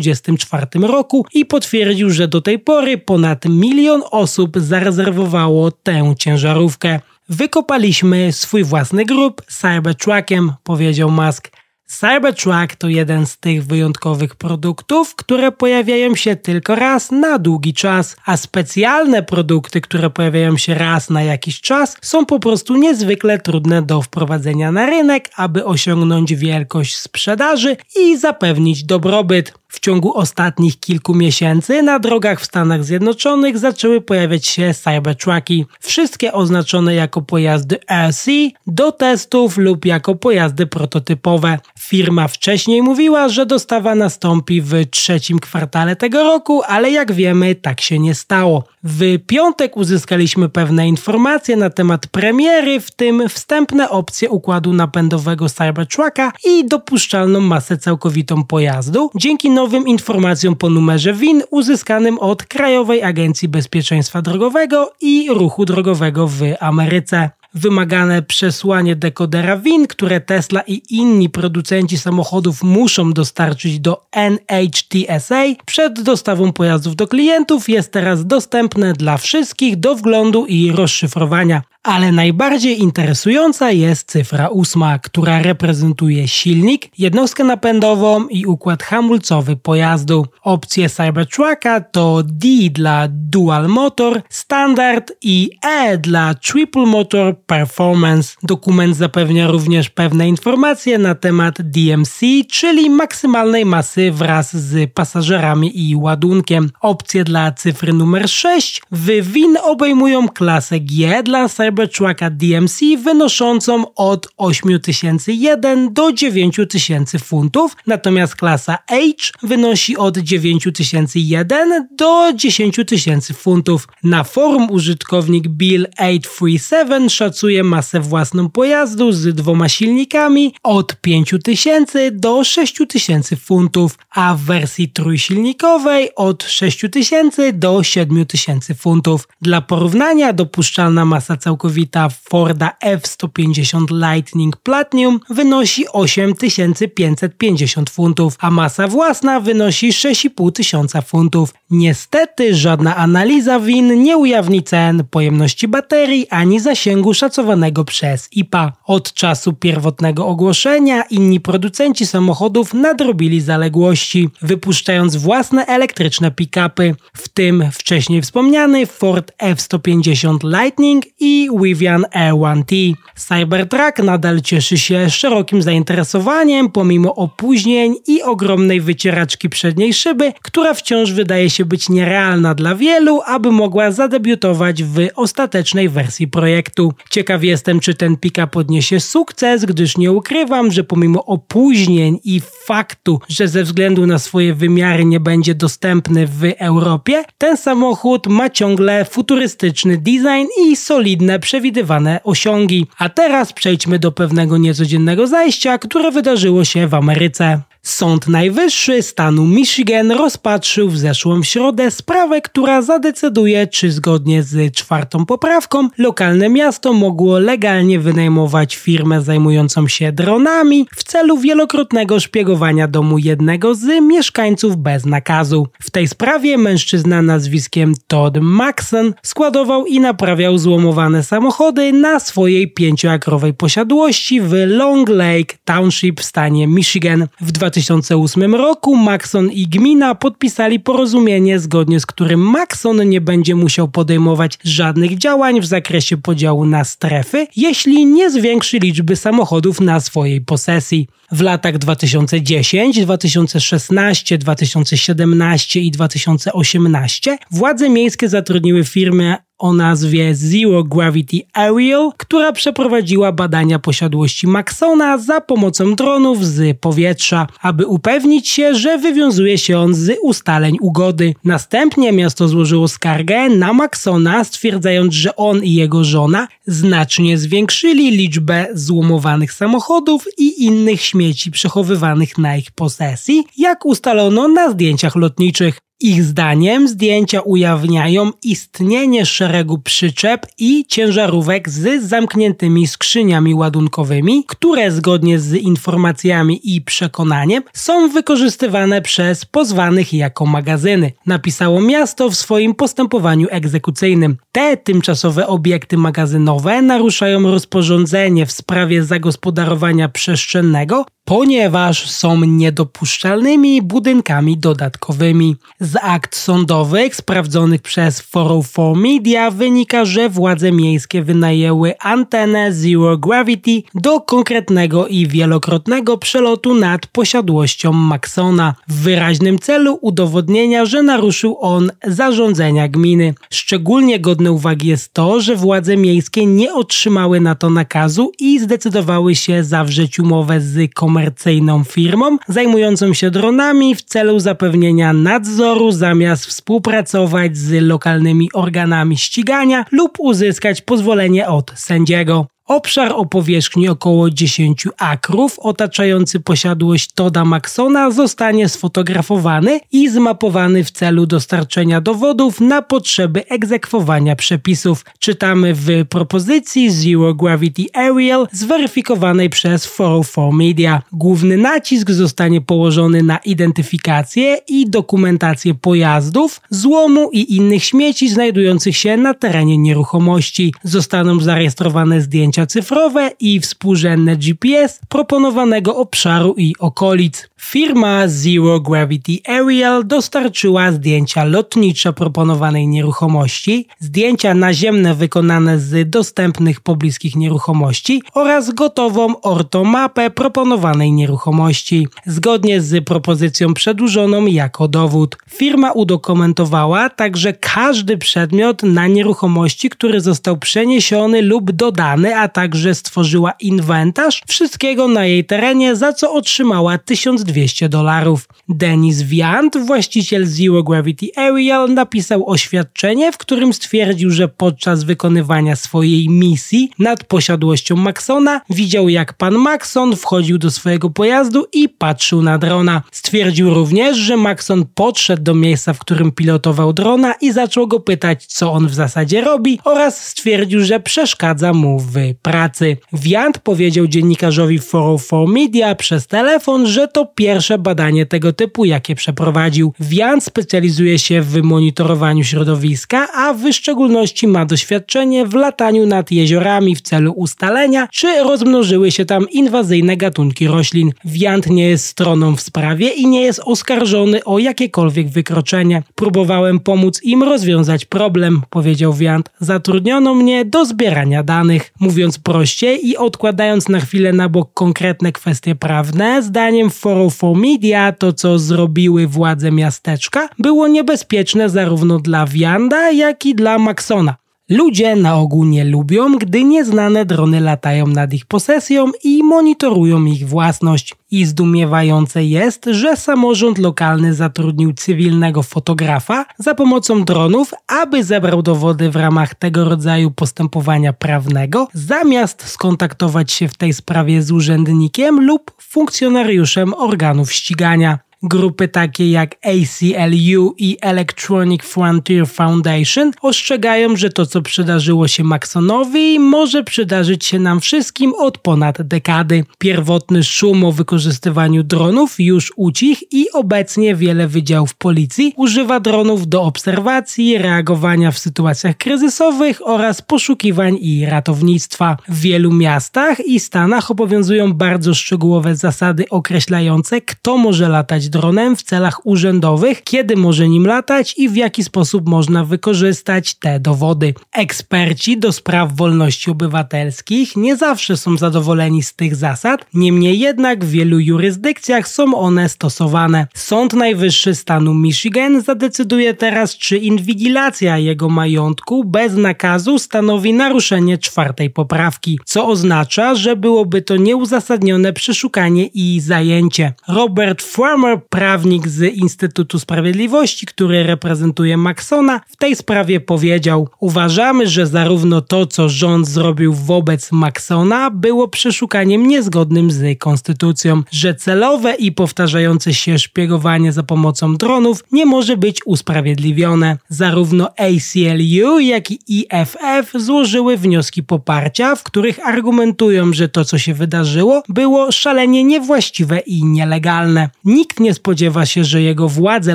[SPEAKER 1] 2024 roku i potwierdził, że do tej pory ponad milion osób zarezerwowało tę ciężarówkę. Wykopaliśmy swój własny grób Cybertruckiem, powiedział Musk. Cybertruck to jeden z tych wyjątkowych produktów, które pojawiają się tylko raz na długi czas, a specjalne produkty, które pojawiają się raz na jakiś czas, są po prostu niezwykle trudne do wprowadzenia na rynek, aby osiągnąć wielkość sprzedaży i zapewnić dobrobyt. W ciągu ostatnich kilku miesięcy na drogach w Stanach Zjednoczonych zaczęły pojawiać się Cybertrucki, wszystkie oznaczone jako pojazdy RC do testów lub jako pojazdy prototypowe. Firma wcześniej mówiła, że dostawa nastąpi w trzecim kwartale tego roku, ale jak wiemy, tak się nie stało. W piątek uzyskaliśmy pewne informacje na temat premiery, w tym wstępne opcje układu napędowego Cybertrucka i dopuszczalną masę całkowitą pojazdu, dzięki nowym informacjom po numerze WIN uzyskanym od Krajowej Agencji Bezpieczeństwa Drogowego i Ruchu Drogowego w Ameryce. Wymagane przesłanie dekodera WIN, które Tesla i inni producenci samochodów muszą dostarczyć do NHTSA przed dostawą pojazdów do klientów jest teraz dostępne dla wszystkich do wglądu i rozszyfrowania ale najbardziej interesująca jest cyfra ósma, która reprezentuje silnik, jednostkę napędową i układ hamulcowy pojazdu. Opcje Cybertrucka to D dla Dual Motor, Standard i E dla Triple Motor Performance. Dokument zapewnia również pewne informacje na temat DMC, czyli maksymalnej masy wraz z pasażerami i ładunkiem. Opcje dla cyfry numer 6 w WIN obejmują klasę G dla Cybertrucka Cybertrucka DMC wynoszącą od 8001 do 9000 funtów, natomiast klasa H wynosi od 9001 do 10000 funtów. Na forum użytkownik Bill837 szacuje masę własną pojazdu z dwoma silnikami od 5000 do 6000 funtów, a w wersji trójsilnikowej od 6000 do 7000 funtów. Dla porównania dopuszczalna masa całkowita całkowita Forda F-150 Lightning Platinum wynosi 8550 funtów, a masa własna wynosi 6500 funtów. Niestety żadna analiza win nie ujawni cen, pojemności baterii ani zasięgu szacowanego przez IPA. Od czasu pierwotnego ogłoszenia inni producenci samochodów nadrobili zaległości, wypuszczając własne elektryczne pick-upy, w tym wcześniej wspomniany Ford F-150 Lightning i Vivian R1T. Cybertruck nadal cieszy się szerokim zainteresowaniem pomimo opóźnień i ogromnej wycieraczki przedniej szyby, która wciąż wydaje się być nierealna dla wielu, aby mogła zadebiutować w ostatecznej wersji projektu. Ciekaw jestem, czy ten pick-up odniesie sukces, gdyż nie ukrywam, że pomimo opóźnień i faktu, że ze względu na swoje wymiary nie będzie dostępny w Europie, ten samochód ma ciągle futurystyczny design i solidne przewidywane osiągi. A teraz przejdźmy do pewnego niecodziennego zajścia, które wydarzyło się w Ameryce. Sąd Najwyższy stanu Michigan rozpatrzył w zeszłą środę sprawę, która zadecyduje, czy zgodnie z czwartą poprawką lokalne miasto mogło legalnie wynajmować firmę zajmującą się dronami w celu wielokrotnego szpiegowania domu jednego z mieszkańców bez nakazu. W tej sprawie mężczyzna nazwiskiem Todd Maxon składował i naprawiał złomowane samochody na swojej pięcioakrowej posiadłości w Long Lake Township w stanie Michigan. W 2008 roku Maxon i gmina podpisali porozumienie, zgodnie z którym Maxon nie będzie musiał podejmować żadnych działań w zakresie podziału na strefy, jeśli nie zwiększy liczby samochodów na swojej posesji. W latach 2010, 2016, 2017 i 2018 władze miejskie zatrudniły firmę o nazwie Zero Gravity Aerial, która przeprowadziła badania posiadłości Maxona za pomocą dronów z powietrza, aby upewnić się, że wywiązuje się on z ustaleń ugody. Następnie miasto złożyło skargę na Maxona, stwierdzając, że on i jego żona znacznie zwiększyli liczbę złomowanych samochodów i innych śmieci przechowywanych na ich posesji, jak ustalono na zdjęciach lotniczych. Ich zdaniem zdjęcia ujawniają istnienie szeregu przyczep i ciężarówek z zamkniętymi skrzyniami ładunkowymi, które zgodnie z informacjami i przekonaniem są wykorzystywane przez pozwanych jako magazyny, napisało miasto w swoim postępowaniu egzekucyjnym. Te tymczasowe obiekty magazynowe naruszają rozporządzenie w sprawie zagospodarowania przestrzennego, ponieważ są niedopuszczalnymi budynkami dodatkowymi. Z akt sądowych sprawdzonych przez 404 Media wynika, że władze miejskie wynajęły antenę Zero Gravity do konkretnego i wielokrotnego przelotu nad posiadłością Maxona w wyraźnym celu udowodnienia, że naruszył on zarządzenia gminy. Szczególnie godne uwagi jest to, że władze miejskie nie otrzymały na to nakazu i zdecydowały się zawrzeć umowę z komercyjną firmą zajmującą się dronami w celu zapewnienia nadzoru zamiast współpracować z lokalnymi organami ścigania lub uzyskać pozwolenie od sędziego. Obszar o powierzchni około 10 akrów otaczający posiadłość Toda Maxona zostanie sfotografowany i zmapowany w celu dostarczenia dowodów na potrzeby egzekwowania przepisów. Czytamy w propozycji Zero Gravity Aerial zweryfikowanej przez 404 Media. Główny nacisk zostanie położony na identyfikację i dokumentację pojazdów, złomu i innych śmieci znajdujących się na terenie nieruchomości. Zostaną zarejestrowane zdjęcia cyfrowe i współrzędne GPS proponowanego obszaru i okolic. Firma Zero Gravity Aerial dostarczyła zdjęcia lotnicze proponowanej nieruchomości, zdjęcia naziemne wykonane z dostępnych pobliskich nieruchomości oraz gotową ortomapę proponowanej nieruchomości, zgodnie z propozycją przedłużoną jako dowód. Firma udokumentowała także każdy przedmiot na nieruchomości, który został przeniesiony lub dodany, a także stworzyła inwentarz wszystkiego na jej terenie, za co otrzymała 1200 200 dolarów. Denis Viant, właściciel Zero Gravity Aerial, napisał oświadczenie, w którym stwierdził, że podczas wykonywania swojej misji nad posiadłością Maxona widział jak pan Maxon wchodził do swojego pojazdu i patrzył na drona. Stwierdził również, że Maxon podszedł do miejsca, w którym pilotował drona i zaczął go pytać, co on w zasadzie robi oraz stwierdził, że przeszkadza mu w pracy. Wiant powiedział dziennikarzowi 404 Media przez telefon, że to pierwsze badanie tego typu, jakie przeprowadził. Wiant specjalizuje się w monitorowaniu środowiska, a w szczególności ma doświadczenie w lataniu nad jeziorami w celu ustalenia, czy rozmnożyły się tam inwazyjne gatunki roślin. Wiant nie jest stroną w sprawie i nie jest oskarżony o jakiekolwiek wykroczenie. Próbowałem pomóc im rozwiązać problem, powiedział Wiant. Zatrudniono mnie do zbierania danych. Mówiąc prościej i odkładając na chwilę na bok konkretne kwestie prawne, zdaniem 404 Media to, co zrobiły władze miasteczka, było niebezpieczne zarówno dla Wianda, jak i dla Maxona. Ludzie na ogół nie lubią, gdy nieznane drony latają nad ich posesją i monitorują ich własność. I zdumiewające jest, że samorząd lokalny zatrudnił cywilnego fotografa za pomocą dronów, aby zebrał dowody w ramach tego rodzaju postępowania prawnego, zamiast skontaktować się w tej sprawie z urzędnikiem lub funkcjonariuszem organów ścigania. Grupy takie jak ACLU i Electronic Frontier Foundation ostrzegają, że to co przydarzyło się Maxonowi może przydarzyć się nam wszystkim od ponad dekady. Pierwotny szum o wykorzystywaniu dronów już ucich i obecnie wiele wydziałów policji używa dronów do obserwacji, reagowania w sytuacjach kryzysowych oraz poszukiwań i ratownictwa. W wielu miastach i stanach obowiązują bardzo szczegółowe zasady określające, kto może latać dronem w celach urzędowych, kiedy może nim latać i w jaki sposób można wykorzystać te dowody. Eksperci do spraw wolności obywatelskich nie zawsze są zadowoleni z tych zasad, niemniej jednak w wielu jurysdykcjach są one stosowane. Sąd Najwyższy stanu Michigan zadecyduje teraz, czy inwigilacja jego majątku bez nakazu stanowi naruszenie czwartej poprawki, co oznacza, że byłoby to nieuzasadnione przeszukanie i zajęcie. Robert Farmer prawnik z Instytutu Sprawiedliwości, który reprezentuje Maxona, w tej sprawie powiedział: Uważamy, że zarówno to, co rząd zrobił wobec Maxona, było przeszukaniem niezgodnym z konstytucją, że celowe i powtarzające się szpiegowanie za pomocą dronów nie może być usprawiedliwione. Zarówno ACLU, jak i EFF złożyły wnioski poparcia, w których argumentują, że to, co się wydarzyło, było szalenie niewłaściwe i nielegalne. Nikt nie spodziewa się, że jego władze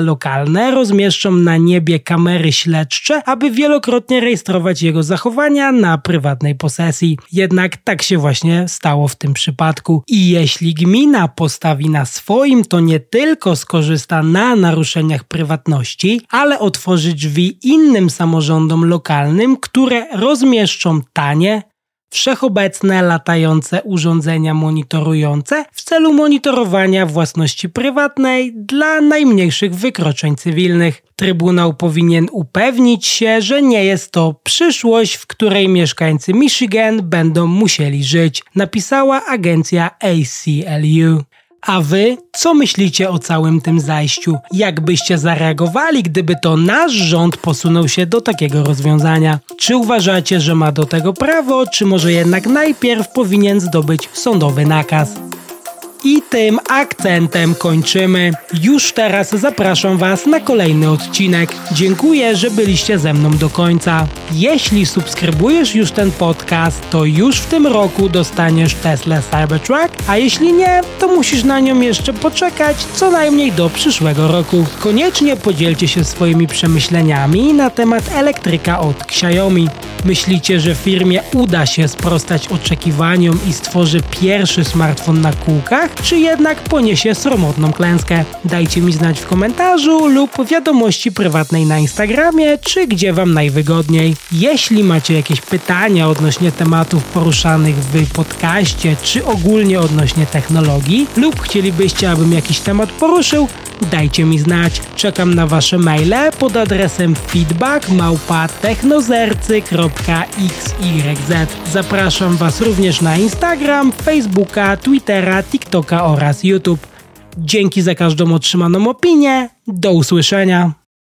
[SPEAKER 1] lokalne rozmieszczą na niebie kamery śledcze, aby wielokrotnie rejestrować jego zachowania na prywatnej posesji. Jednak tak się właśnie stało w tym przypadku. I jeśli gmina postawi na swoim, to nie tylko skorzysta na naruszeniach prywatności, ale otworzy drzwi innym samorządom lokalnym, które rozmieszczą tanie, wszechobecne latające urządzenia monitorujące w celu monitorowania własności prywatnej dla najmniejszych wykroczeń cywilnych. Trybunał powinien upewnić się, że nie jest to przyszłość, w której mieszkańcy Michigan będą musieli żyć, napisała agencja ACLU. A wy, co myślicie o całym tym zajściu? Jak byście zareagowali, gdyby to nasz rząd posunął się do takiego rozwiązania? Czy uważacie, że ma do tego prawo, czy może jednak najpierw powinien zdobyć sądowy nakaz? I tym akcentem kończymy. Już teraz zapraszam Was na kolejny odcinek. Dziękuję, że byliście ze mną do końca. Jeśli subskrybujesz już ten podcast, to już w tym roku dostaniesz Tesla Cybertruck, a jeśli nie, to musisz na nią jeszcze poczekać co najmniej do przyszłego roku. Koniecznie podzielcie się swoimi przemyśleniami na temat elektryka od Xiaomi. Myślicie, że firmie uda się sprostać oczekiwaniom i stworzy pierwszy smartfon na kółkach, czy jednak poniesie sromotną klęskę? Dajcie mi znać w komentarzu lub wiadomości prywatnej na Instagramie, czy gdzie Wam najwygodniej. Jeśli macie jakieś pytania odnośnie tematów poruszanych w podcaście, czy ogólnie odnośnie technologii, lub chcielibyście, abym jakiś temat poruszył, dajcie mi znać. Czekam na Wasze maile pod adresem feedback Zapraszam Was również na Instagram, Facebooka, Twittera, TikToka oraz YouTube. Dzięki za każdą otrzymaną opinię. Do usłyszenia.